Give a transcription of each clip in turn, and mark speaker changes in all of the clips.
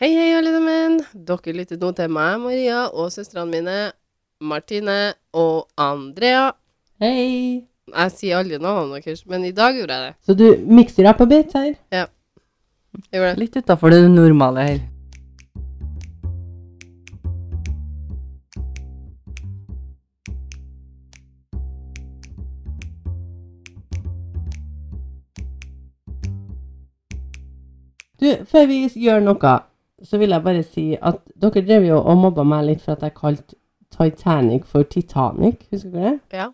Speaker 1: Hei, hei, alle sammen. Dere lytter nå til meg, Maria, og søstrene mine, Martine og Andrea.
Speaker 2: Hei.
Speaker 1: Jeg sier aldri navnene deres, men i dag gjorde jeg det.
Speaker 2: Så du mikser opp på bit her?
Speaker 1: Jeg gjorde det.
Speaker 3: Litt utafor det normale her.
Speaker 2: Du, før vi gjør noe, så vil jeg bare si at dere drev jo og mobba meg litt for at jeg kalte Titanic for Titanic. Husker du det?
Speaker 1: Ja.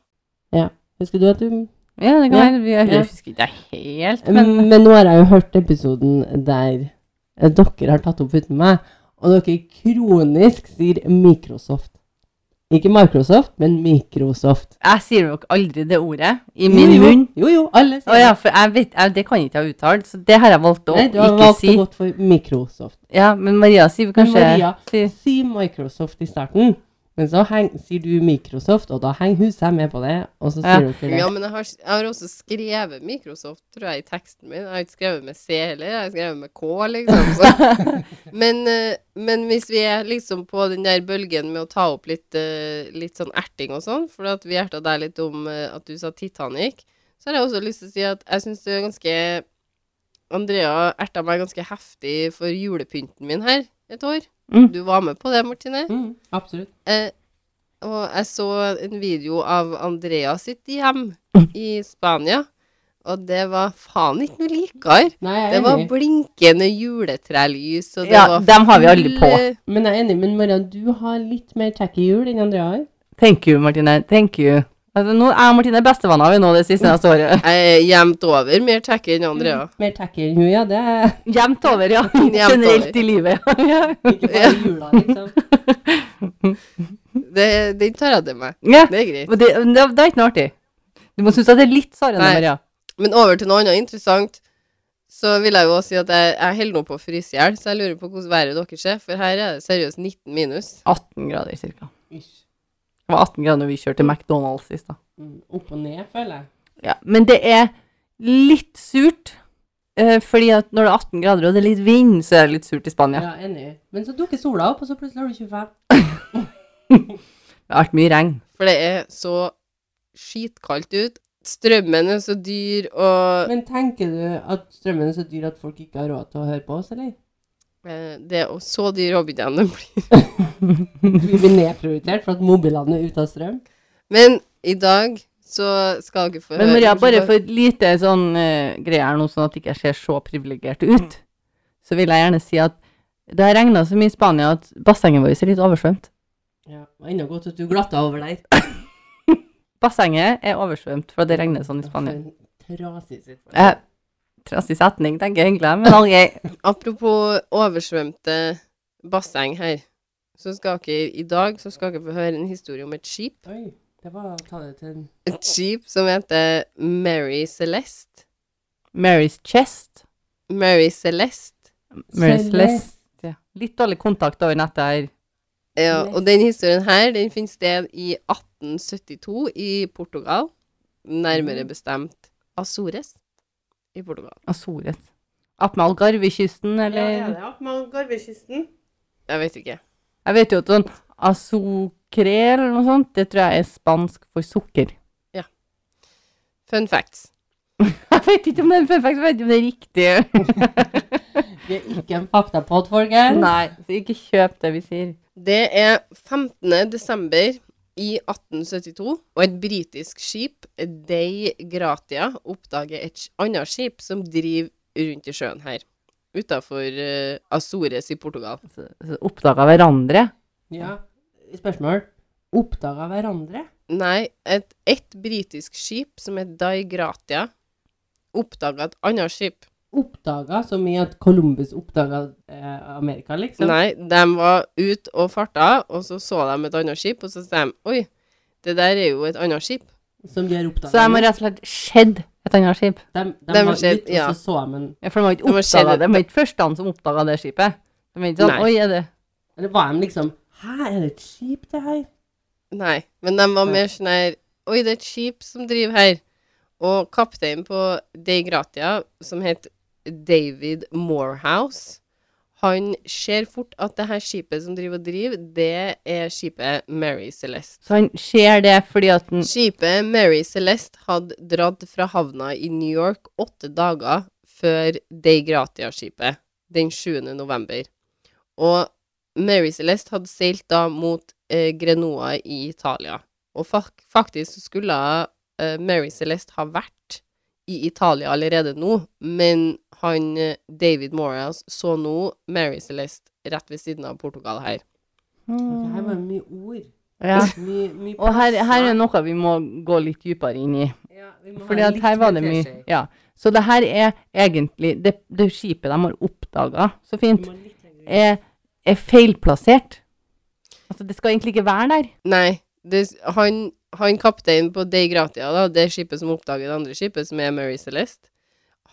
Speaker 1: ja.
Speaker 2: Husker du at du
Speaker 3: Ja, det kan
Speaker 2: Ja.
Speaker 3: være. Jeg
Speaker 2: Ja.
Speaker 3: husker ikke helt,
Speaker 2: men,
Speaker 3: men
Speaker 2: nå har jeg jo hørt episoden der eh, dere har tatt opp uten meg, og dere kronisk sier Microsoft. Ikke Microsoft, men Microsoft.
Speaker 3: jeg sier nok aldri det ordet i min munn.
Speaker 2: Jo, jo, alle sier
Speaker 3: Å ja, for jeg vet, jeg, det kan ikke jeg ha uttalt, så det har jeg valgt å
Speaker 2: Nei, du har valgt
Speaker 3: si.
Speaker 2: å gå for Microsoft.
Speaker 3: Ja, men Maria sier
Speaker 2: Men
Speaker 3: kanskje
Speaker 2: Maria,
Speaker 3: sier-
Speaker 2: si Microsoft i starten, men så heng, sier du Microsoft, og da henger hun seg med på det, og så
Speaker 3: Ja.
Speaker 2: sier dere det.
Speaker 1: Ja, men jeg har, jeg har også skrevet Microsoft, tror jeg, i teksten min. Jeg har ikke skrevet med C heller, jeg har skrevet med K, liksom. Så. Men, eh, men hvis vi er liksom på den der bølgen med å ta opp litt, eh, litt sånn erting og sånn, for at vi erta deg litt om eh, at du sa Titanic, så har jeg også lyst til å si at jeg syns det er ganske Andrea erta meg ganske heftig for julepynten min her et år.
Speaker 3: Mm.
Speaker 1: Du var med på det, Martine.
Speaker 2: Mm, absolutt.
Speaker 1: Eh, og jeg så en video av Andrea sitt hjem i Spania, og det var faen ikke noe likere.
Speaker 2: Er
Speaker 1: Det var blinkende juletrelys, og det
Speaker 3: Ja,
Speaker 1: var
Speaker 3: dem har vi aldri på.
Speaker 2: Men jeg er enig, men Mariann, du har litt mer tacky jul enn Andrea har.
Speaker 3: Thank you, Martine. Thank you. Altså, nå, jeg og Martine er bestevenner vi nå det siste neste året.
Speaker 1: Jeg er jevnt over mer tacky enn Andrea.
Speaker 2: Mer tacky enn hun, ja. Det er
Speaker 3: Jevnt over, ja.
Speaker 1: over.
Speaker 3: Generelt i livet. ja.
Speaker 2: ikke bare jula, liksom.
Speaker 1: Det, den tar jeg til meg.
Speaker 3: ja.
Speaker 1: Det er greit.
Speaker 3: Det, det, det er ikke noe artig. Du må synes at det er litt sarrende. Maria.
Speaker 1: Men over til noe annet interessant, så vil jeg jo også si at jeg, jeg holder nå på å fryse i hjel, så jeg lurer på hvordan været deres er, for her er det seriøst 19 minus.
Speaker 3: 18 grader cirka.
Speaker 2: Ish.
Speaker 3: Det var 18 grader når vi kjørte McDonald's sist da.
Speaker 2: Mm, Opp og ned, føler jeg.
Speaker 3: Ja, men det er litt surt, eh, fordi at når det er 18 grader og det er litt vind, så er det litt surt i Spania.
Speaker 2: Ja, enig. Men så dukker sola opp, og så plutselig har du 25.
Speaker 3: Det har vært mye regn.
Speaker 1: For det er så skitkaldt ut. Strømmen er så dyr, og
Speaker 2: Men tenker du at strømmen er så dyr at folk ikke har råd til å høre på oss, eller?
Speaker 1: Eh, det er jo så dyr hobbytjeneste blir.
Speaker 2: Vi blir nedprioritert for at mobilene er ute av strøm.
Speaker 1: Men i dag så skal dere få høre
Speaker 3: Men Maria, bare for et lite sånn uh, greie her nå, sånn at jeg ikke ser så privilegert ut, så vil jeg gjerne si at det har regna så mye i Spania at bassenget vårt er litt oversvømt.
Speaker 2: Ja, det var enda godt at du glatta over der.
Speaker 3: Bassenget er oversvømt for det regner sånn i Spania.
Speaker 2: For en trasig situasjon.
Speaker 3: Trassig setning, tenker jeg egentlig, men OK.
Speaker 1: Apropos oversvømte basseng her, så skal dere i dag så skal dere få høre en historie om et skip.
Speaker 2: Oi, det var å ta det til en
Speaker 1: Et skip som heter Mary Celeste.
Speaker 3: Mary's Chest.
Speaker 1: Mary Celeste.
Speaker 3: Mary
Speaker 2: Celeste.
Speaker 3: Celeste. Ja. Litt dårlig kontakt over nettet her.
Speaker 1: Ja, og den historien her, den finner sted i 1872 i Portugal. Nærmere bestemt Azores i Portugal.
Speaker 3: Azores. Attmed Algarvekysten,
Speaker 2: Ja,
Speaker 3: eller?
Speaker 2: ja, det er med Garvekysten.
Speaker 1: Jeg vet ikke.
Speaker 3: Jeg vet jo at sånn azucre eller noe sånt, det tror jeg er spansk for sukker. Ja.
Speaker 1: Fun facts.
Speaker 3: Jeg vet ikke om det er en fun fact, jeg vet ikke om det er riktig.
Speaker 2: Vi er ikke en faktapod, folkens.
Speaker 3: Nei, så ikke kjøp det vi sier.
Speaker 1: Det er 15. desember i 1872, og et britisk skip, Dei Gratia, oppdager et annet skip som driver rundt i sjøen her, utafor uh, Azores i Portugal.
Speaker 3: Så, så oppdaga hverandre.
Speaker 2: Ja, spørsmål. Oppdaga hverandre?
Speaker 1: Nei, et, et britisk skip som er Dei Gratia, oppdaga et annet skip.
Speaker 2: Oppdaga så mye at Columbus oppdaga eh, Amerika, liksom?
Speaker 1: Nei, de var ute og farta, og så så de et annet skip, og så sa de Oi, det der er jo et annet skip.
Speaker 2: Som de har oppdaga?
Speaker 3: Så de har rett og slett skjedd et annet skip.
Speaker 2: De, de,
Speaker 1: De
Speaker 2: var
Speaker 1: skjedd,
Speaker 2: ut,
Speaker 1: ja.
Speaker 2: og så så de en
Speaker 3: Ja, for de var ikke oppdaga det. De var ikke førstene som oppdaga det skipet. De var ikke sånn
Speaker 1: Nei.
Speaker 3: Oi, er det
Speaker 2: Eller var de liksom Hæ, er det et skip, det her?
Speaker 1: Nei, men de var mer sånn her Oi, det er et skip som driver her. Og kapteinen på Dei Gratia, som het David Morehouse, Han ser fort at det her skipet som driver og driver, det er skipet Mary Celeste.
Speaker 3: Så han ser det fordi at den
Speaker 1: Skipet Mary Celeste hadde dratt fra havna i New York åtte dager før Dei Gratia-skipet den 7. november. Og Mary Celeste hadde seilt da mot eh, Grenoa i Italia. Og fak faktisk skulle eh, Mary Celeste ha vært i Italia allerede nå, men han eh, David Morales så nå Mary Celeste rett ved siden av Portugal her.
Speaker 2: Det her var mye ord.
Speaker 3: ja.
Speaker 2: Mye, mye
Speaker 3: Og her, her er noe vi må gå litt dypere inn i.
Speaker 2: Ja,
Speaker 3: Fordi at her var det mye. Ja. Så det her er egentlig Det, det skipet de har oppdaga, så fint, er, er feilplassert. Altså, det skal egentlig ikke være der.
Speaker 1: Nei, det, han, han kapteinen på Dei Gratia, da, det skipet som oppdager det andre skipet, som er Mary Celeste,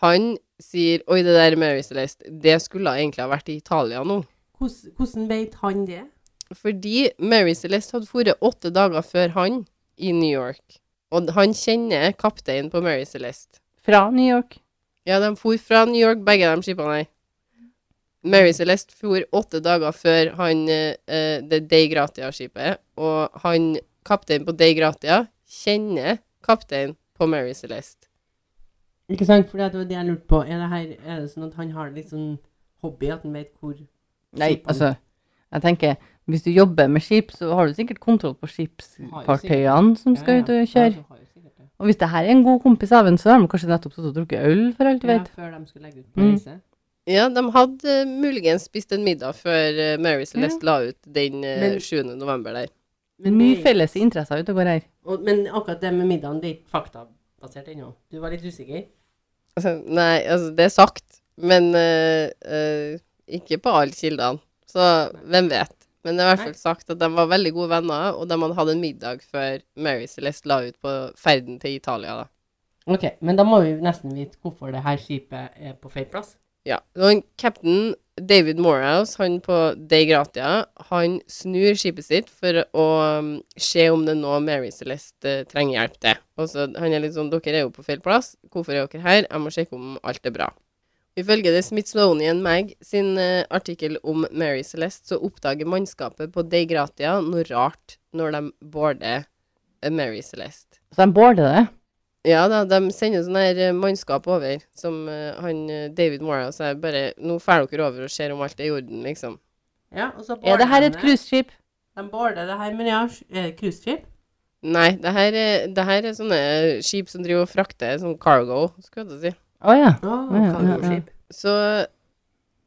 Speaker 1: han sier Oi, det der Mary Celeste, det skulle egentlig ha vært i Italia nå.
Speaker 2: Hvordan, hvordan vet han det?
Speaker 1: Fordi Mary Celeste hadde dratt åtte dager før han i New York. Og han kjenner kapteinen på Mary Celeste.
Speaker 3: Fra New York.
Speaker 1: Ja, de for fra New York, begge de skipene her. Mary Celeste for åtte dager før han eh, det Dei Gratia-skipet, og han kapteinen på Dei Gratia kjenner kapteinen på Mary Celeste.
Speaker 2: Ikke sant? For det var det jeg lurte på. Er det, her, er det sånn at han har litt sånn hobby, at han vet hvor
Speaker 3: Nei, altså Jeg tenker, hvis du jobber med skip, så har du sikkert kontroll på skipsfartøyene som skal ut og kjøre.
Speaker 2: Ja.
Speaker 3: Og hvis det her er en god kompis av en, så har de kanskje nettopp stått og drukket øl, for alt du vet.
Speaker 2: Ja, før de skulle legge ut på
Speaker 3: Mm.
Speaker 2: reise.
Speaker 1: Ja, de hadde uh, muligens spist en middag før uh, Mary Celeste la ut den uh,
Speaker 2: Men-
Speaker 1: 7. november der.
Speaker 2: Men
Speaker 3: Mye felles interesser ute og går her.
Speaker 2: Og, men akkurat det med middagen, det er ikke faktabasert ennå. Du var litt usikker?
Speaker 1: Altså, nei, altså, det er sagt, men eh, eh, ikke på alle kildene. Så hvem vet. Men det er i hvert fall sagt at de var veldig gode venner, og de hadde hatt en middag før Mary Celeste la ut på ferden til Italia, da.
Speaker 2: Ok, men da må vi nesten vite hvorfor det her skipet er på feil plass.
Speaker 1: Ja. Og captain David Morehouse, han på Dei Gratia, han snur skipet sitt for å um, se om det er noe Mary Celeste eh, trenger hjelp til. Og så han er litt sånn Dere er jo på feil plass. Hvorfor er dere her? Jeg må sjekke om alt er bra. Ifølge The Smithsonian Mag sin eh, artikkel om Mary Celeste, så oppdager mannskapet på Dei Gratia noe rart når de boarder eh, Mary Celeste.
Speaker 3: Så de border det.
Speaker 1: Ja da, de sender sånn her eh, mannskap over, som uh, han eh, David Mora er bare Nå drar dere over og ser om alt er i orden, liksom.
Speaker 2: Ja, og så
Speaker 3: Er det her et cruiseskip?
Speaker 2: De border det her, men ja, cruiseskip?
Speaker 1: Nei, det her, er, det her er sånne skip som driver og frakter sånn cargo, skulle jeg til å si.
Speaker 3: Å ja.
Speaker 2: Å,
Speaker 3: Ja, ja, ja.
Speaker 1: Så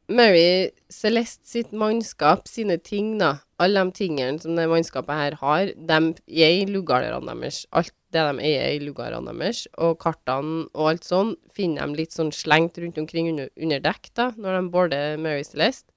Speaker 1: Mary Celeste sitt mannskap, sine ting, da, alle de tingene som det mannskapet her har, de er i lugarene deres. Alt det de eier, er i lugarene deres. Og kartene og alt sånn finner de litt sånn slengt rundt omkring under, under dekk, da, når de border Mary Celeste.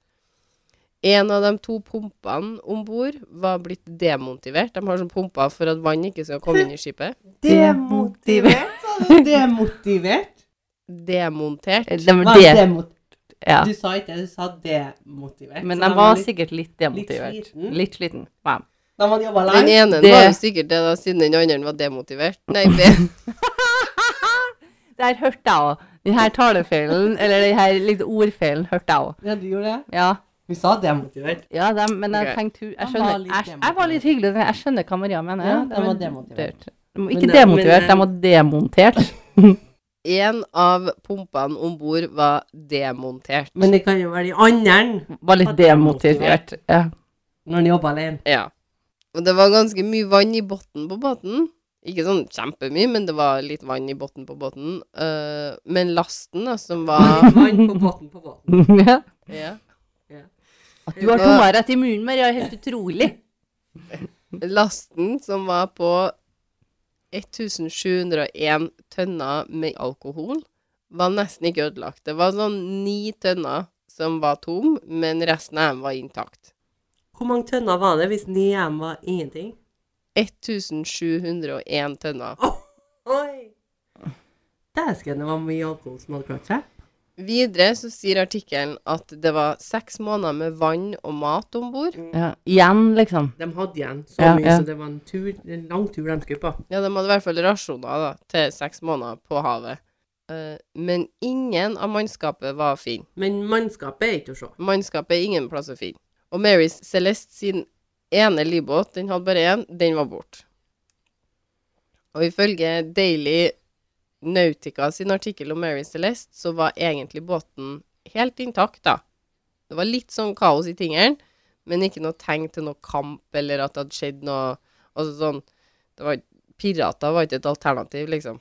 Speaker 1: En av de to pumpene om bord var blitt demotivert. De har sånn pumper for at vann ikke skal komme inn i skipet.
Speaker 2: Demotivert, sa du? Demotivert?
Speaker 1: Demontert.
Speaker 3: De,
Speaker 2: var
Speaker 3: det,
Speaker 2: demot
Speaker 3: ja.
Speaker 2: Du sa ikke det, du sa demotivert.
Speaker 3: Men jeg var
Speaker 2: litt-
Speaker 3: sikkert litt demotivert.
Speaker 2: sliten.
Speaker 3: Litt sliten. Ja.
Speaker 2: De hadde jobba
Speaker 1: Den ene
Speaker 3: Det-
Speaker 1: var jo sikkert det, da, siden den andre var demotivert. Nei, be-
Speaker 3: Det her hørte jeg òg. Denne her talefeilen, eller denne her ordfeilen, hørte jeg òg.
Speaker 2: Ja, du gjorde det?
Speaker 3: Ja.
Speaker 2: Vi sa demotivert.
Speaker 3: ja de, men jeg
Speaker 1: Ok.
Speaker 3: tenkte hun- Jeg
Speaker 2: skjønner, var litt
Speaker 3: Jeg, jeg var litt hyggelig. Jeg skjønner hva Maria mener.
Speaker 2: Ja, de var demotivert.
Speaker 3: De var ikke demotivert,
Speaker 2: men-
Speaker 3: de var demontert.
Speaker 1: En av pumpene om bord var demontert.
Speaker 2: Men det kan jo være de andre
Speaker 3: Var litt
Speaker 2: demotivert.
Speaker 3: Ja.
Speaker 2: når de jobber alene.
Speaker 1: Ja. Og det var ganske mye vann i bunnen på båten. Ikke sånn kjempemye, men det var litt vann i bunnen på båten. Uh, men lasten, da, som var
Speaker 2: Vann på båten på båten.
Speaker 3: ja.
Speaker 1: ja.
Speaker 3: At du har tomara til i munnen, Maria, er helt utrolig.
Speaker 1: Lasten som var på 1701 tønner med alkohol, var nesten ikke ødelagt. Det var sånn ni tønner som var tom, men resten av dem var intakt.
Speaker 2: Hvor mange tønner var det hvis ni dem var ingenting?
Speaker 1: 1701 tønner.
Speaker 2: Oi! Dæsken, det var mye alkohol som hadde klart seg.
Speaker 1: Videre så sier artikkelen at det var seks måneder med vann og mat om bord.
Speaker 3: Ja. Igjen, liksom.
Speaker 2: De hadde igjen så
Speaker 3: Ja,
Speaker 2: mye,
Speaker 3: ja.
Speaker 2: så det var en, tur, en lang tur de skulle på.
Speaker 1: Ja, de hadde i hvert fall rasjoner da, til seks måneder på havet. Uh, men ingen av mannskapet var fin.
Speaker 2: Men mannskapet er ikke å se.
Speaker 1: Mannskapet er ingen plass å finne. Og Marys Celeste sin ene livbåt, den hadde bare én, den var borte. Og ifølge Daily Nautica sin artikkel om Mary Celeste, så var egentlig båten helt intakt, da. Det var litt sånn kaos i tingene, men ikke noe tegn til noe kamp, eller at det hadde skjedd noe Altså sånn det var, Pirater var ikke et alternativ, liksom.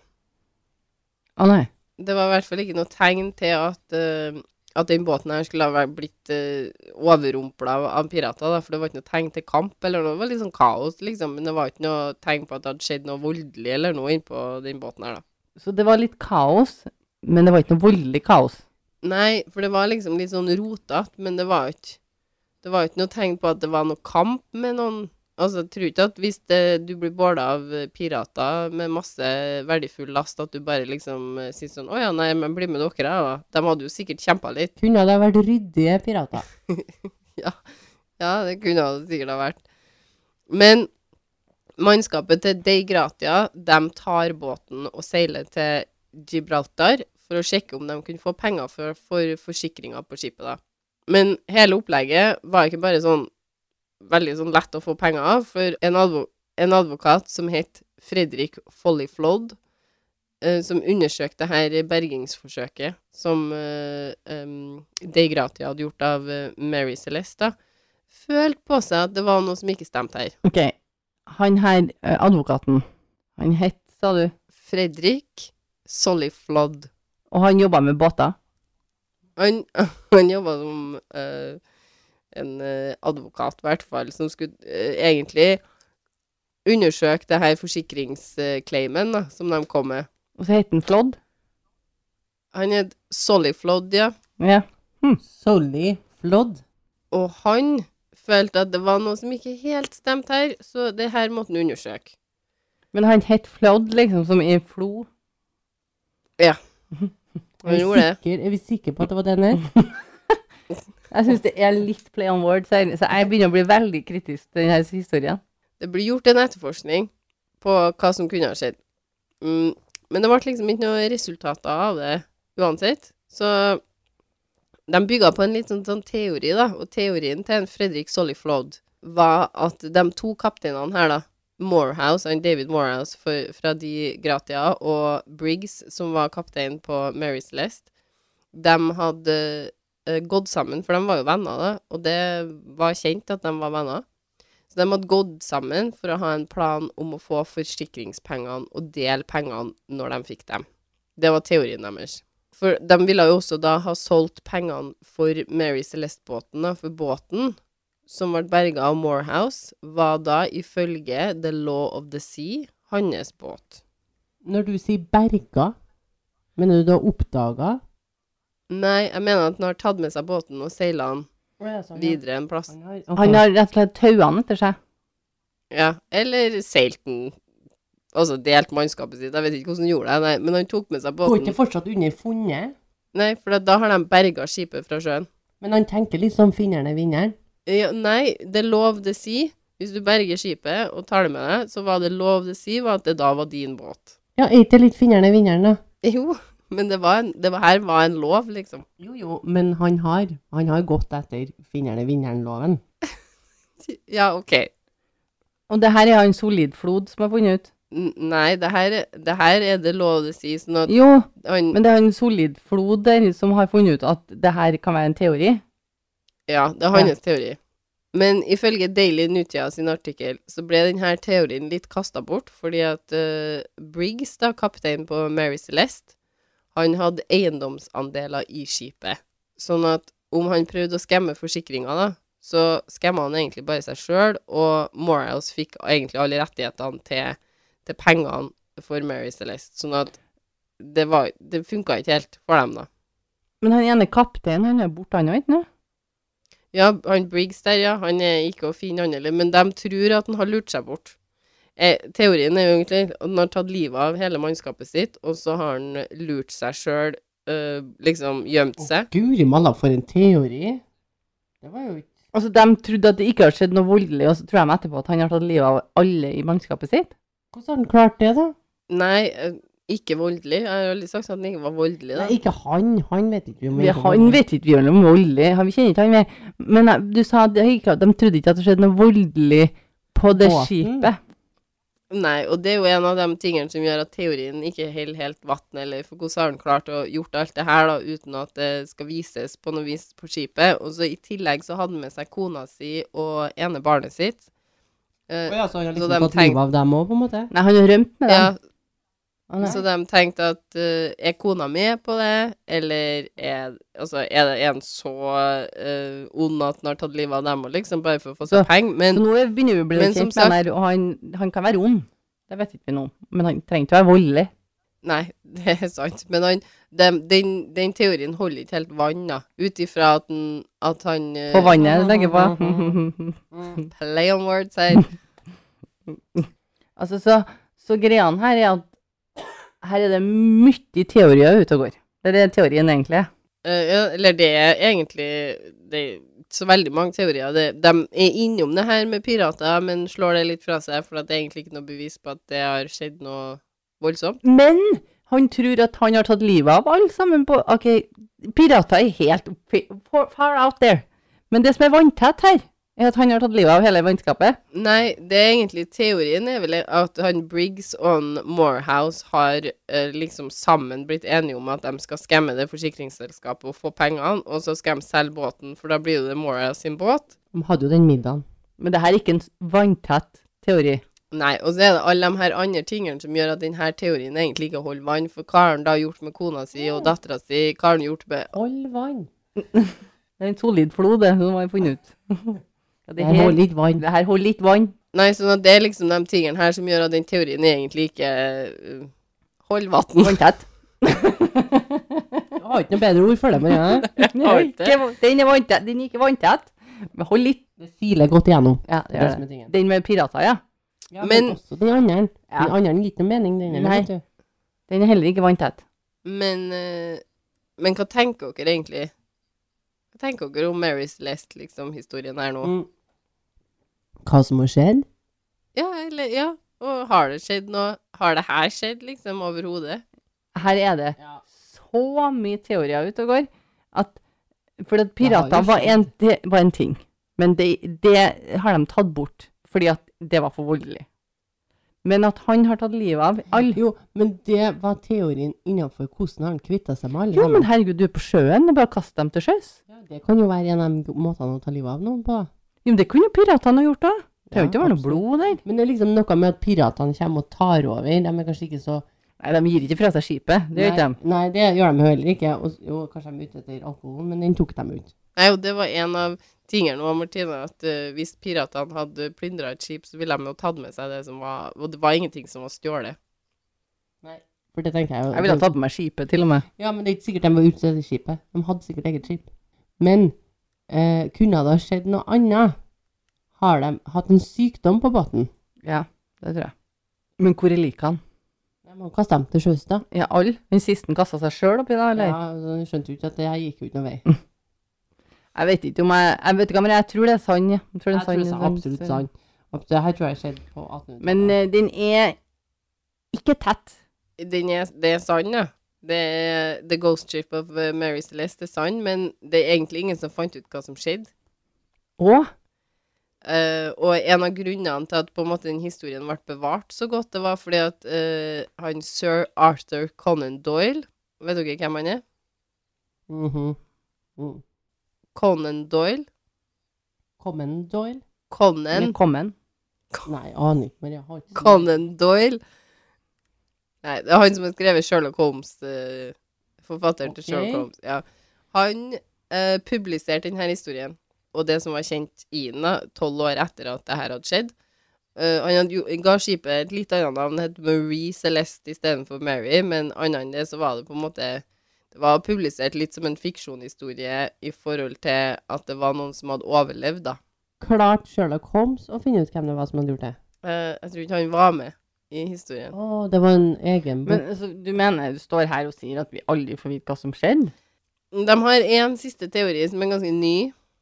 Speaker 3: Å nei.
Speaker 1: Det var i hvert fall ikke noe tegn til at, uh, at den båten her skulle ha blitt uh, overrumpla av, av pirater, da, for det var ikke noe tegn til kamp eller noe. Det var litt sånn kaos, liksom, men det var ikke noe tegn på at det hadde skjedd noe voldelig eller noe innpå den båten her, da.
Speaker 3: Så det var litt kaos, men det var ikke noe voldelig kaos.
Speaker 1: Nei, for det var liksom litt sånn rotete, men det var ikke Det var ikke noe tegn på at det var noe kamp med noen Altså, jeg tror ikke at hvis det, du blir båla av pirater med masse verdifull last, at du bare liksom eh, sier sånn Å ja, nei, men bli med dere, da. De hadde jo sikkert kjempa litt.
Speaker 2: Kunne det ha vært ryddige pirater?
Speaker 1: Ja, det kunne det sikkert ha vært. Men mannskapet til Dei Gratia, de tar båten og seiler til Gibraltar for å sjekke om de kunne få penger for, for forsikringa på skipet, da. Men hele opplegget var ikke bare sånn veldig sånn lett å få penger av, for en, advo en advokat som het Fredrik Folliflod, eh, som undersøkte her bergingsforsøket som eh, um, De Gratia hadde gjort av eh, Mary Celeste, følte på seg at det var noe som ikke stemte her.
Speaker 3: Ok, han her, eh, advokaten, han het, sa du,
Speaker 1: Fredrik Solliflod.
Speaker 3: og han jobba med båter.
Speaker 1: Han, han jobba som uh, en eh, advokat, i hvert fall, som skulle uh, egentlig undersøke det her forsikringsclaimen da, som de kom med.
Speaker 3: Og så het han Flodd.
Speaker 1: Han het Solliflod, ja.
Speaker 3: Ja.
Speaker 2: Hm. Solliflod.
Speaker 1: Og han følte at det var noe som ikke helt stemte her, så det her måtte han undersøke.
Speaker 3: Men han het Flodd, liksom, som i flo.
Speaker 2: Ja.
Speaker 1: Han gjorde det.
Speaker 2: er vi sikre på at det var den her?
Speaker 3: Jeg syns det er litt play on words her, så jeg begynner å bli veldig kritisk til denne historien.
Speaker 1: Det blir gjort en etterforskning på hva som kunne ha skjedd. Mm, men det ble liksom ikke noe resultater av det uansett. Så de bygga på en litt sånn, sånn teori, da. Og teorien til en Fredrik Solliflod var at de to kapteinene her, da, Morehouse, han David Morehouse for, fra De Gratia, og Briggs, som var kaptein på Mary Celeste, de hadde uh, gått sammen, for de var jo venner, da, og det var kjent at de var venner. Så de hadde gått sammen for å ha en plan om å få forsikringspengene og dele pengene når de fikk dem. Det var teorien deres. For de ville jo også da ha solgt pengene for Mary Celeste-båten, da, for båten som ble berga av Morehouse, var da ifølge The Law of the Sea hans båt.
Speaker 2: Når du sier berga, mener du du har oppdaga?
Speaker 1: Nei, jeg mener at han har tatt med seg båten og seila den videre en plass.
Speaker 2: Han har,
Speaker 3: Han har rett og slett taua den etter seg.
Speaker 1: Ja, eller seilt den. Altså delt mannskapet sitt. Jeg vet ikke hvordan han gjorde det, nei, men han tok med seg båten.
Speaker 2: Går ikke fortsatt under funnet?
Speaker 1: Nei, for da har de berga skipet fra sjøen.
Speaker 2: Men han tenker litt som finneren er vinneren.
Speaker 1: Ja, nei, det lov det si. Hvis du berger skipet og tar det med deg, så var det lov det si var at det da var din båt.
Speaker 2: Ja, er ikke det litt finneren er vinneren, da?
Speaker 1: Jo, men det, var en, det var, her var en lov, liksom.
Speaker 2: Jo, jo, men han har, han har gått etter finneren er vinneren-loven.
Speaker 1: Ja, OK.
Speaker 3: Og det her er han Solidflod som har funnet ut.
Speaker 1: Nei, det her, det her er det lov å si, sånn
Speaker 3: Jo,
Speaker 1: han
Speaker 3: men det er en solid flod der som har funnet ut at det her kan være en teori.
Speaker 1: Ja, det er hans teori. Men ifølge Daily Nutia sin artikkel, så ble denne teorien litt kasta bort, fordi at uh, Briggs, da, kaptein på Mary Celeste, han hadde eiendomsandeler i skipet. Sånn at om han prøvde å skamme forsikringa, da, så skamma han egentlig bare seg sjøl, og Morehouse fikk egentlig alle rettighetene til, til pengene for Mary Celeste. Sånn at det, var, det funka ikke helt for dem, da.
Speaker 3: Men han ene kapteinen, han er borte, han òg, ikke nå?
Speaker 1: Ja, han Briggs der, ja. Han er ikke å finne, han heller. Men de tror at han har lurt seg bort. Eh, teorien er jo egentlig at han har tatt livet av hele mannskapet sitt, og så har han lurt seg sjøl, liksom gjemt seg.
Speaker 2: Guri malla, for en teori. Det var jo ikke
Speaker 3: Altså, de trodde at det ikke har skjedd noe voldelig, og så tror de etterpå at han har tatt livet av alle i mannskapet sitt.
Speaker 2: Hvordan har han klart det, da?
Speaker 1: Nei, eh, ikke voldelig. Jeg har aldri sagt at han ikke var voldelig, da.
Speaker 2: Nei, ikke han. Han vet ikke vi om er
Speaker 3: han vet ikke vi om voldelig. Han- Vi kjenner ikke han mer. Men eh, du sa at de trodde ikke at det skjedde noe voldelig på det
Speaker 2: Båten?
Speaker 3: skipet.
Speaker 1: Nei, og det er jo en av de tingene som gjør at teorien ikke holder helt vann, eller for hvordan har han klart å gjort alt det her da, uten at det skal vises på noe vis på skipet. Og så i tillegg så hadde han med seg kona si og ene barnet sitt. Eh,
Speaker 2: Å ja, så han har
Speaker 1: Så
Speaker 2: liksom
Speaker 1: de
Speaker 2: tatt
Speaker 1: tenk-
Speaker 2: livet av dem òg, på en måte?
Speaker 3: Nei, han har rømt med dem. Ja. nei.
Speaker 1: så de tenkte at uh, er kona mi på det, eller er, altså, er det en så uh, ond at han har tatt livet av dem, òg, liksom bare for å få seg penger? Men
Speaker 3: Så nå er- begynner vi å bli kjent med han han, kan være ond. Det vet ikke vi om. Men han trenger ikke være voldelig.
Speaker 1: Nei, det er sant. Men han, den, den, den teorien holder ikke helt vann, da. Ut ifra at, at han eh,
Speaker 3: På vannet, tenker jeg på.
Speaker 1: Play on words her.
Speaker 3: altså, så, så greiene her er at her er det mye teorier ute og går. Det er det teorien egentlig er.
Speaker 1: Uh, ja, eller det er egentlig Det er ikke så veldig mange teorier. Det, de er innom det her med pirater, men slår det litt fra seg, for det er egentlig ikke noe bevis på at det har skjedd noe voldsomt.
Speaker 3: Men han tror at han har tatt livet av alle sammen på OK, pirater er helt far out there. Men det som er vanntett her, er at han har tatt livet av hele vannskapet.
Speaker 1: Nei, det er egentlig teorien er vel at han Briggs og Morehouse har eh, liksom sammen blitt enige om at de skal skamme det forsikringsselskapet og få pengene, og så skal de selge båten, for da blir det Morehouse sin båt.
Speaker 2: De hadde jo den middagen.
Speaker 3: Men det her er ikke en vanntett teori.
Speaker 1: Nei, og så er det alle de her andre tingene som gjør at denne teorien egentlig ikke holder vann. For hva har han da gjort med kona si og dattera si? Hva har han gjort med
Speaker 2: Hold vann.
Speaker 3: Det er en solid flod, det, som har funnet ut. Ja, det,
Speaker 2: Det holder litt vann.
Speaker 3: det her holder litt vann.
Speaker 1: Nei, sånn at det er liksom de tingene her som gjør at den teorien egentlig ikke uh, holder vann.
Speaker 3: Vanntett.
Speaker 2: Jeg har ikke noe bedre ord for det, men jeg.
Speaker 3: Den er vanntett. Den er ikke vanntett. Hold litt.
Speaker 2: Det siler godt igjennom.
Speaker 3: Ja,
Speaker 2: Det er det.
Speaker 3: Den med pirater, ja.
Speaker 2: Ja, men,
Speaker 1: Men-
Speaker 2: også den andre.
Speaker 3: Ja.
Speaker 2: Den andre gir ikke noe mening, den
Speaker 3: Nei.
Speaker 2: vet du.
Speaker 3: Den er heller ikke vanntett.
Speaker 1: Men, eh, men hva tenker dere egentlig? Hva tenker dere om Mary Celeste, liksom, historien her nå?
Speaker 2: Mm. Hva som har skjedd?
Speaker 1: Ja, eller Ja. Og har det skjedd noe? Har det her skjedd, liksom, overhodet?
Speaker 3: Her er det så mye teorier ute og går at For at pirater var en, det var en ting, men det, det har de tatt bort fordi at det var for voldelig. Men at han har tatt livet av alle
Speaker 2: Jo, men det var teorien innenfor hvordan han kvitta seg med alle
Speaker 3: Jo, men herregud, du er på sjøen, det er bare å kaste dem til sjøs.
Speaker 2: Ja, det kan jo være en av måtene å ta livet av noen på.
Speaker 3: Jo, men det kunne piratene ha gjort da. Det kan
Speaker 2: Ja,
Speaker 3: ikke være noe blod der.
Speaker 2: Men det er liksom noe med at piratene kommer og tar over. De er kanskje ikke så
Speaker 3: Nei, de gir ikke fra seg skipet. Det gjør ikke de.
Speaker 2: Nei, det gjør de heller ikke. Og, jo, kanskje de er ute etter alkohol, men den tok de ut.
Speaker 1: Nei, og det var en av tingene nå, Martine, at uh, hvis piratene hadde plyndra et skip, så ville de jo tatt med seg det som var Og det var ingenting som var stjålet.
Speaker 2: For det tenker jeg jo.
Speaker 3: Jeg ville ha tatt med meg skipet, til og med.
Speaker 2: Ja, men det er ikke sikkert de var ute etter skipet. De hadde sikkert eget skip. Men uh, kunne det ha skjedd noe annet? Har de hatt en sykdom på båten?
Speaker 3: Ja, det tror jeg. Men hvor er likene?
Speaker 2: De må kaste dem til sjøs, da.
Speaker 3: Ja, alle. Den siste kasta seg sjøl oppi da, eller?
Speaker 2: Ja, så skjønte jo ikke at det her gikk jo ikke noen vei.
Speaker 3: Jeg vet ikke om jeg Jeg vet ikke, men jeg tror det er sann. ja. Jeg tror det
Speaker 2: Jeg
Speaker 3: er
Speaker 2: tror det
Speaker 3: sann,
Speaker 2: er absolutt sann. Det her tror jeg skjedde på 1800-tallet.
Speaker 3: Men uh, den er ikke tett.
Speaker 1: Den er, det er sann, ja. Det er The Ghost Ship of eh, Mary Celeste er sann, men det er egentlig ingen som fant ut hva som skjedde.
Speaker 3: Å?
Speaker 1: Eh, og en av grunnene til at på en måte den historien ble bevart så godt, det var fordi at uh, han sir Arthur Conan Doyle Vet dere hvem han er?
Speaker 2: Mhm. mm.
Speaker 1: Conan Doyle?
Speaker 2: Conan Doyle?
Speaker 1: Conan
Speaker 3: Velkommen.
Speaker 2: Nei, aner ikke. Men jeg har ikke
Speaker 1: Conan Doyle. Nei, det er han som har skrevet Sherlock Holmes, uh, forfatteren til Sherlock Holmes. Ja. Han publiserte denne historien, og det som var kjent i den, tolv år etter at det her hadde skjedd. Uh, han hadde jo, ga skipet et litt annet navn, het Marie Celeste istedenfor Mary, men annet enn det så var det på en måte Det var publisert litt som en fiksjonhistorie i forhold til at det var noen som hadde overlevd, da.
Speaker 2: klart Sherlock Holmes å finne ut hvem det var som hadde gjort det.
Speaker 1: Uh, jeg tror ikke han var med i historien.
Speaker 2: Å, det var en egen bok.
Speaker 3: Men altså, du mener du står her og sier at vi aldri får vite hva som skjedde?
Speaker 1: De har en siste teori som er ganske ny.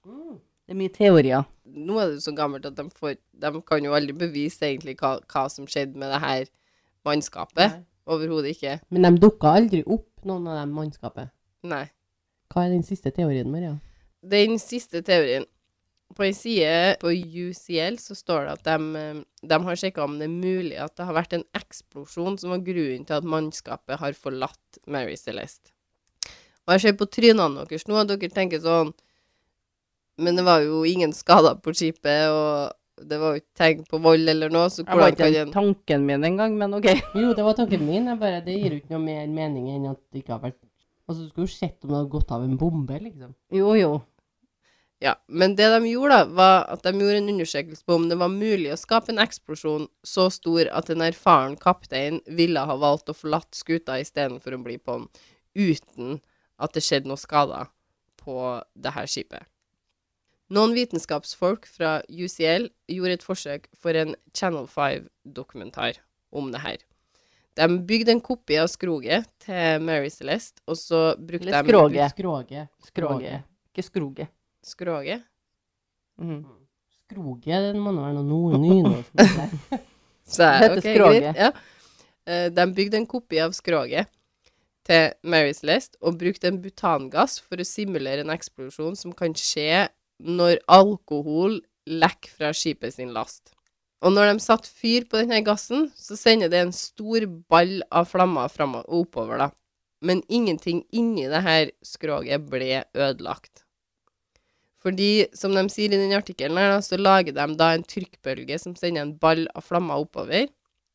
Speaker 3: Det er mye teorier.
Speaker 1: Nå er det så gammelt at de, får, de kan jo aldri bevise egentlig hva, hva som skjedde med det her mannskapet. Overhodet ikke.
Speaker 2: Men de dukka aldri opp, noen av dem mannskapet.
Speaker 1: Nei.
Speaker 2: Hva er den siste teorien, Maria?
Speaker 1: Den siste teorien. På en side på UCL så står det at de, eh, de har sjekka om det er mulig at det har vært en eksplosjon som var grunnen til at mannskapet har forlatt Mary Celeste. Og jeg ser på trynene deres nå at dere tenker sånn Men det var jo ingen skader på skipet, og det var jo ikke tegn på vold eller noe, så
Speaker 3: Det var
Speaker 1: hvordan
Speaker 3: ikke
Speaker 1: kan en
Speaker 3: tanken min engang, men OK.
Speaker 2: Jo, det var tanken min. Jeg bare, det gir jo ikke noe mer mening enn at det ikke har vært Altså, du skulle jo sett om det hadde gått av en bombe, liksom.
Speaker 3: Jo, jo.
Speaker 1: Ja, men det de gjorde, da, var at de gjorde en undersøkelse på om det var mulig å skape en eksplosjon så stor at en erfaren kaptein ville ha valgt å forlate skuta istedenfor å bli på den, uten at det skjedde noe skader på det her skipet. Noen vitenskapsfolk fra UCL gjorde et forsøk for en Channel 5-dokumentar om det her. De bygde en kopi av skroget til Mary Celeste, og så brukte
Speaker 3: Eller
Speaker 1: de
Speaker 3: skroget.
Speaker 2: Skroget.
Speaker 3: Skroget. Ikke skroget.
Speaker 1: Skroget?
Speaker 3: Mm.
Speaker 2: Skroget, det må nå være noe nynorsk.
Speaker 3: Det heter
Speaker 1: ok,
Speaker 3: skroget.
Speaker 1: greit, Ja. Eh, De bygde en kopi av skroget til Mary Celeste og brukte en butangass for å simulere en eksplosjon som kan skje når alkohol lekker fra skipet sin last. Og når de satte fyr på denne gassen, så sender det en stor ball av flammer oppover, da. Men ingenting inni det her skroget ble ødelagt. Fordi, som de sier i den artikkelen her, så lager de da en trykkbølge som sender en ball av flammer oppover,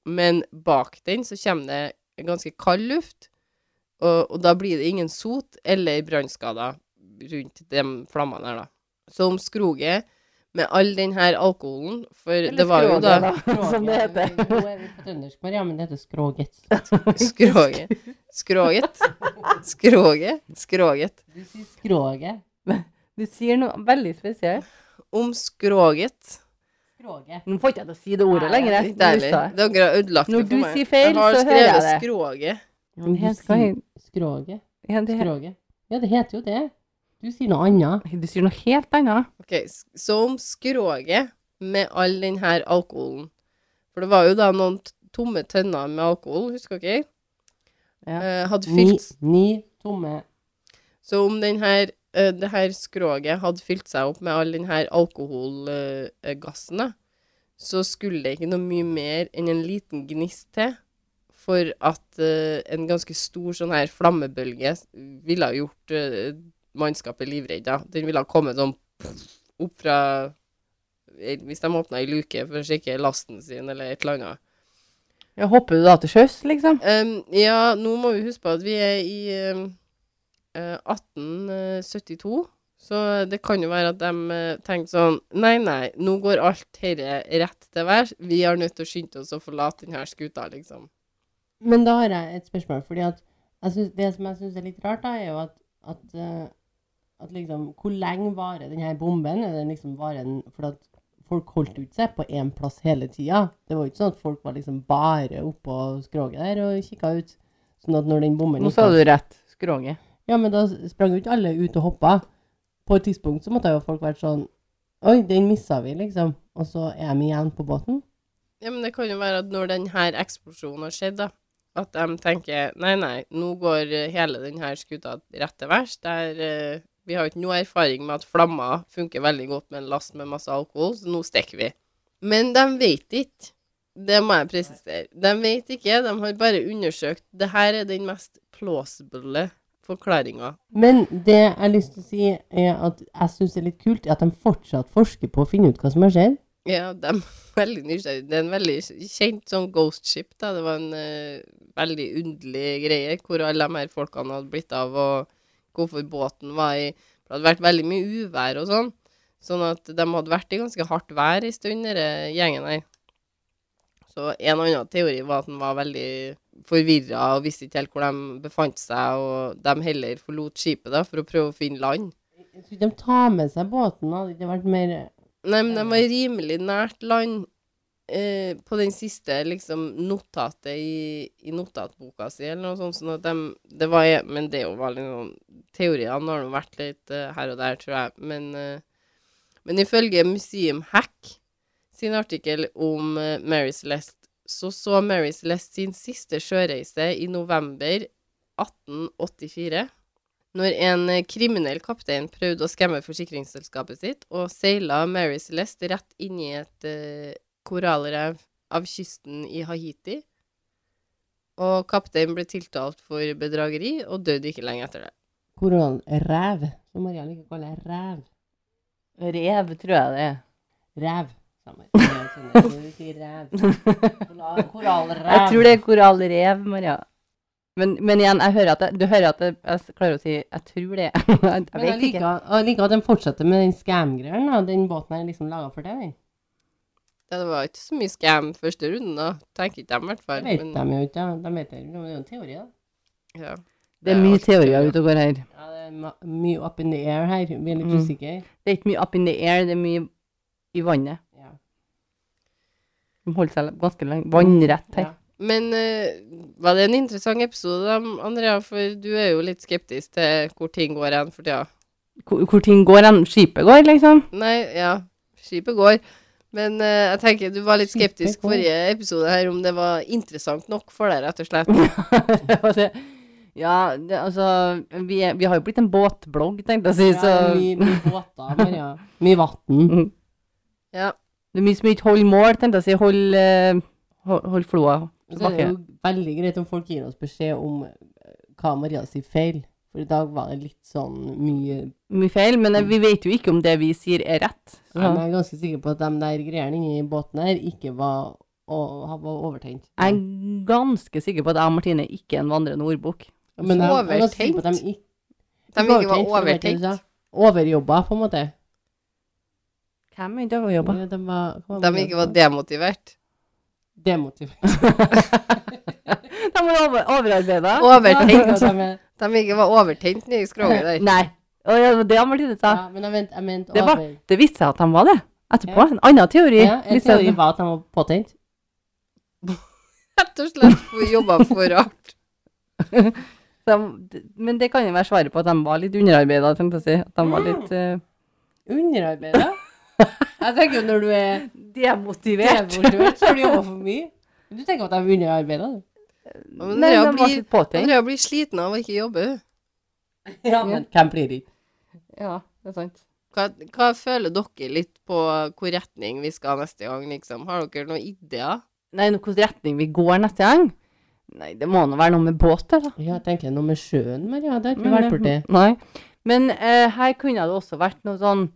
Speaker 1: men bak den så kommer det ganske kald luft, og, og da blir det ingen sot eller brannskader rundt de flammene her, da. Så skroge skroget, med all den her alkoholen, for
Speaker 3: Eller
Speaker 1: det var jo da
Speaker 3: skroget, som det heter.
Speaker 2: Skroget. Nå er vi på trøndersk, Maria, men det heter skroget.
Speaker 1: Skroget. Skroget. Skroget. Skroget.
Speaker 2: Du sier skroget.
Speaker 3: Du sier noe veldig spesielt.
Speaker 1: Om skroget.
Speaker 2: Skroget.
Speaker 3: Nå får ikke jeg til å si det ordet lenger.
Speaker 1: Litt deilig. Dere har ødelagt det
Speaker 3: Når du sier feil, så hører jeg det. Jeg
Speaker 2: har
Speaker 3: skrevet
Speaker 2: skroget. skroget.
Speaker 3: Ja,
Speaker 2: Skroget. Ja, det heter jo det. Du sier noe annet.
Speaker 3: Du sier noe helt annet.
Speaker 1: Ok, så om skroget med all den her alkoholen For det var jo da noen tomme tønner med alkohol, husker dere?
Speaker 3: Ja.
Speaker 1: Eh, hadde
Speaker 2: Ni,
Speaker 1: fylt
Speaker 2: ni tomme
Speaker 1: Så om den her, eh, det her skroget hadde fylt seg opp med all den her alkoholgassen, da, så skulle det ikke noe mye mer enn en liten gnist til for at uh, en ganske stor sånn her flammebølge ville ha gjort eh, mannskapet livredd. da. Den ville ha kommet sånn opp fra eh, Hvis de åpna ei luke for å sjekke lasten sin, eller et eller annet.
Speaker 3: Ja, hopper du da til sjøs, liksom?
Speaker 1: Um, ja, nå må vi huske på at vi er i eh, 1872, så det kan jo være at de tenker tenkte sånn Nei, nei, nå går alt dette rett til værs. Vi er nødt til å skynde oss å forlate denne skuta, liksom.
Speaker 2: Men da har jeg et spørsmål, fordi at synes, det som jeg syns er litt rart, da, er jo at, at, eh, at liksom Hvor lenge varer denne bomben? Er den liksom varer den For at folk holdt ut seg på én plass hele tida. Det var jo ikke sånn at folk var liksom bare oppå skroget der og kikka ut. Sånn at når den bomben
Speaker 3: Nå sa du rett. Skroget.
Speaker 2: Ja, men da sprang jo ikke alle ut og hoppa. På et tidspunkt så måtte jo folk vært sånn Oi, den missa vi, liksom. Og så er de igjen på båten.
Speaker 1: Ja, men det kan jo være at når denne eksplosjonen har skjedd, da, at de tenker nei, nei, nå går hele denne skuta rett til værs. Der eh, Vi har jo ikke noe erfaring med at flammer funker veldig godt med en last med masse alkohol, så nå stikker vi. Men de vet ikke. Det må jeg presisere. De vet ikke, de har bare undersøkt. Det her er den mest plausible forklaringa.
Speaker 2: Men det jeg har lyst til å si, er at jeg syns det er litt kult at de fortsatt forsker på å finne ut hva som har skjedd.
Speaker 1: Ja, de er veldig nysgjerrige. Det er en veldig kjent sånn ghost ship, da. Det var en uh, veldig underlig greie hvor alle de her folkene hadde blitt av, og hvorfor båten var i For det hadde vært veldig mye uvær og sånn. Sånn at de hadde vært i ganske hardt vær en stund, denne gjengen her. Så en annen teori var at han var veldig forvirra og visste ikke helt hvor de befant seg, og de heller forlot skipet da for å prøve å finne land.
Speaker 2: Skulle de ta med seg båten? Hadde det ikke vært mer
Speaker 1: Nei, men de var rimelig nært land eh, på den siste liksom notatet i, i notatboka si, eller noe sånt. Sånn at de, det var, men det er jo litt teorier, Teoriene har nå vært litt eh, her og der, tror jeg. Men, eh, men ifølge Museum Hack sin artikkel om eh, Mary Celeste, så så Mary Celeste sin siste sjøreise i november 1884. Når en eh, kriminell kaptein prøvde å skremme forsikringsselskapet sitt, og seila Mary Celeste rett inn i et eh, korallrev av kysten i Haiti. Og kapteinen ble tiltalt for bedrageri, og døde ikke lenge etter det.
Speaker 2: Korallrev, som Maria liker å kalle ræv.
Speaker 3: Rev, tror jeg det er.
Speaker 2: Rev. Jeg Korallrev.
Speaker 3: Jeg tror det er korallrev, Maria. Men, men igjen, jeg hører at jeg, du hører at jeg, jeg klarer å si jeg tror det. jeg
Speaker 2: Men jeg
Speaker 3: liker, ikke.
Speaker 2: jeg liker at de fortsetter med den scam-greia. Den båten er liksom laga for det. den.
Speaker 1: Ja, det var ikke så mye scam første runden, da. Tenker ikke de, i hvert fall.
Speaker 2: Det vet
Speaker 1: men-
Speaker 2: de jo ikke. De vet det, det er jo en teori, da.
Speaker 1: ja.
Speaker 3: Det er mye teorier. ute og går her.
Speaker 2: Ja, det er mye up in the air her. Vi er litt
Speaker 3: Mm.
Speaker 2: usikre.
Speaker 3: Det er ikke mye up in the air, det er mye i vannet.
Speaker 2: Ja.
Speaker 3: De holder seg ganske lenge vannrett her.
Speaker 2: Ja.
Speaker 1: Men uh, var det en interessant episode, da, Andrea? For du er jo litt skeptisk til hvor ting går hen for tida.
Speaker 3: Hvor, hvor ting går hen. Skipet går, liksom.
Speaker 1: Nei, ja, skipet går. Men uh, jeg tenker du var litt skeptisk forrige episode her, om det var interessant nok for deg, rett og slett.
Speaker 3: Ja, det, altså vi, er, vi har jo blitt en båtblogg, tenkte jeg å si,
Speaker 2: Ja,
Speaker 3: så
Speaker 2: mye, mye båter, Maria. Mye vann.
Speaker 1: Ja.
Speaker 3: det er mye som ikke holder mål, tenkte jeg å si. Hold, eh, hold, hold floa
Speaker 2: Så er det
Speaker 3: tilbake.
Speaker 2: jo veldig greit om folk gir oss beskjed om eh, hva Maria sier feil. For i dag var det litt sånn mye
Speaker 3: Mye feil, men vi vet jo ikke om det vi sier er rett. Så.
Speaker 2: Jeg er ganske sikker på at de der greiene inni båten her ikke var, var overtent.
Speaker 3: Jeg er ganske sikker på at jeg og Martine ikke er en vandrende ordbok.
Speaker 2: Men jeg, jeg er ganske sikker på at de ikke,
Speaker 1: De ikke var
Speaker 2: sa. Overjobba, på en måte.
Speaker 3: Hvem det å jobbe?
Speaker 2: De, var,
Speaker 1: De ikke var demotivert.
Speaker 2: Demotivert.
Speaker 3: De var over, overarbeida.
Speaker 1: Overtenkt.
Speaker 2: De
Speaker 1: De ikke var overtent nede i skroget der.
Speaker 3: Nei. Å, ja, det var Martine sa.
Speaker 2: ja, men jeg mente, jeg mente
Speaker 3: Det var-
Speaker 2: over.
Speaker 3: Det viste seg at han var det etterpå.
Speaker 2: Ja.
Speaker 3: En annen teori.
Speaker 2: Ja, en teori var at han var påtent.
Speaker 1: Rett og slett jobba for rart.
Speaker 3: de, men det kan jo være svaret på at de var litt underarbeida, tenkte jeg å si. At de var litt uh,
Speaker 2: Underarbeida? Jeg tenker jo når du er
Speaker 3: demotivert.
Speaker 2: demotivert, så har du jobba for mye. Men Du tenker at de er underarbeida, du?
Speaker 1: Andrea blir, blir sliten av å ikke jobbe.
Speaker 2: Ja, men hvem blir det ikke?
Speaker 3: Ja, det er sant.
Speaker 1: Hva, hva føler dere litt på hvor retning vi skal neste gang, liksom? Har dere noen ideer?
Speaker 3: Nei, nå, hvilken retning vi går neste gang? Nei, det må nå være noe med båt, da.
Speaker 2: Ja, jeg tenker noe med sjøen, Maria. Det har ikke vært borti.
Speaker 3: eh, Nei. Men eh, her kunne det også vært noe sånn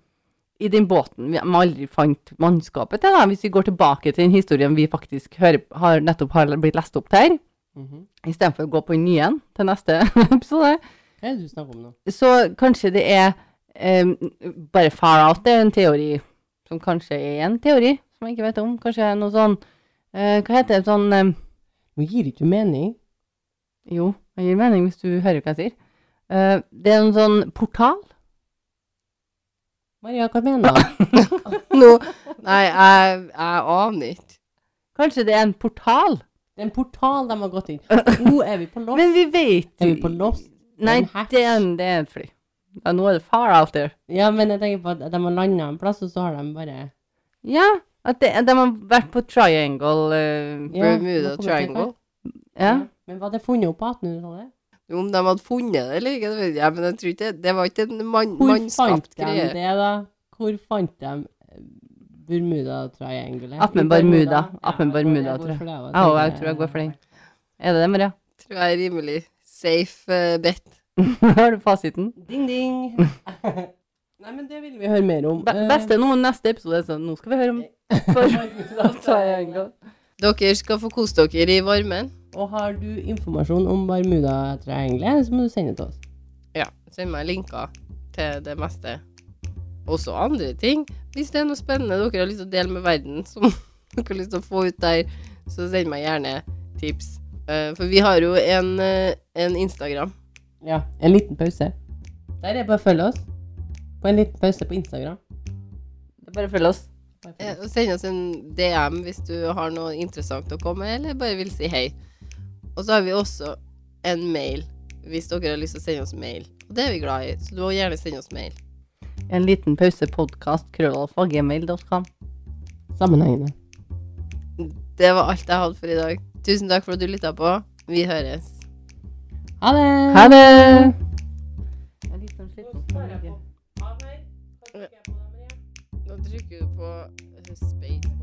Speaker 3: i den båten vi aldri fant mannskapet til, da. Hvis vi går tilbake til den historien vi faktisk hører, har nettopp har blitt lest opp her,
Speaker 2: -hmm.
Speaker 3: istedenfor å gå på den nye til neste episode,
Speaker 2: Hva er det du snakker om nå?
Speaker 3: så kanskje det er eh, bare far out, det er en teori som kanskje er en teori, som jeg ikke vet om. Kanskje er noe sånn eh, Hva heter det? Sånn eh,
Speaker 2: Nå gir ikke mening.
Speaker 3: Jo, det gir mening hvis du hører hva jeg sier. Eh, det er en sånn portal.
Speaker 2: Maria, hva mener du?
Speaker 1: no, Nei, jeg, jeg aner ikke.
Speaker 3: Kanskje det er en portal?
Speaker 2: Det er en portal de har gått inn. Nå er vi på Lost.
Speaker 3: Men vi vet
Speaker 2: Er vi på Lost?
Speaker 3: Nei, det er, en, det er et fly. Ja, nå er det far out there.
Speaker 2: Ja, men jeg tenker på at de har landa en plass, og så har de bare
Speaker 3: Ja, at de, de har vært på triangle
Speaker 2: uh,
Speaker 1: Bermuda
Speaker 2: til
Speaker 1: Triangle.
Speaker 3: Ja.
Speaker 2: Men var det funnet opp på 1800-tallet?
Speaker 1: Om de hadde funnet det eller ikke, det vet jeg, men jeg tror ikke det, det var ikke en mannskapt greie.
Speaker 2: Hvor fant de det, da? Hvor fant de eh, Bermuda Triangle?
Speaker 3: Attmed
Speaker 2: I
Speaker 3: Bermuda.
Speaker 2: Ja,
Speaker 3: Bermuda, tror jeg. Ja, jeg tror jeg går for den. Er det det, Maria?
Speaker 1: Tror jeg er rimelig safe uh, bet.
Speaker 3: Har du fasiten?
Speaker 2: Ding, ding. Nei, men det vil vi høre mer om.
Speaker 3: Be
Speaker 2: Eh,
Speaker 3: beste nå neste episode, så nå skal vi høre om.
Speaker 1: Dere skal få kose dere i varmen.
Speaker 2: Og har du informasjon om Bermuda Triangle, så må du sende det til oss.
Speaker 1: Ja, send meg linker til det meste. Også andre ting. Hvis det er noe spennende dere har lyst til å dele med verden, som dere har lyst til å få ut der, så send meg gjerne tips. Eh, for vi har jo en, eh, en Instagram.
Speaker 2: Ja, en liten pause. Der er det bare å følge oss. På en liten pause på Instagram.
Speaker 3: Det er Bare følg oss.
Speaker 2: Bare
Speaker 1: Eh,
Speaker 2: oss.
Speaker 1: og Send oss en DM hvis du har noe interessant å komme med, eller bare vil si hei. Og så har vi også en mail, hvis dere har lyst til å sende oss mail. Og det er vi glad i, så du må gjerne sende oss mail.
Speaker 3: En liten pause podkast krøllalfagmail.com.
Speaker 2: Sammenhengende.
Speaker 1: Det var alt jeg hadde for i dag. Tusen takk for at du lytta på. Vi høres.
Speaker 2: Ha det!
Speaker 3: Ha det!
Speaker 1: Nå trykker du på spacebar.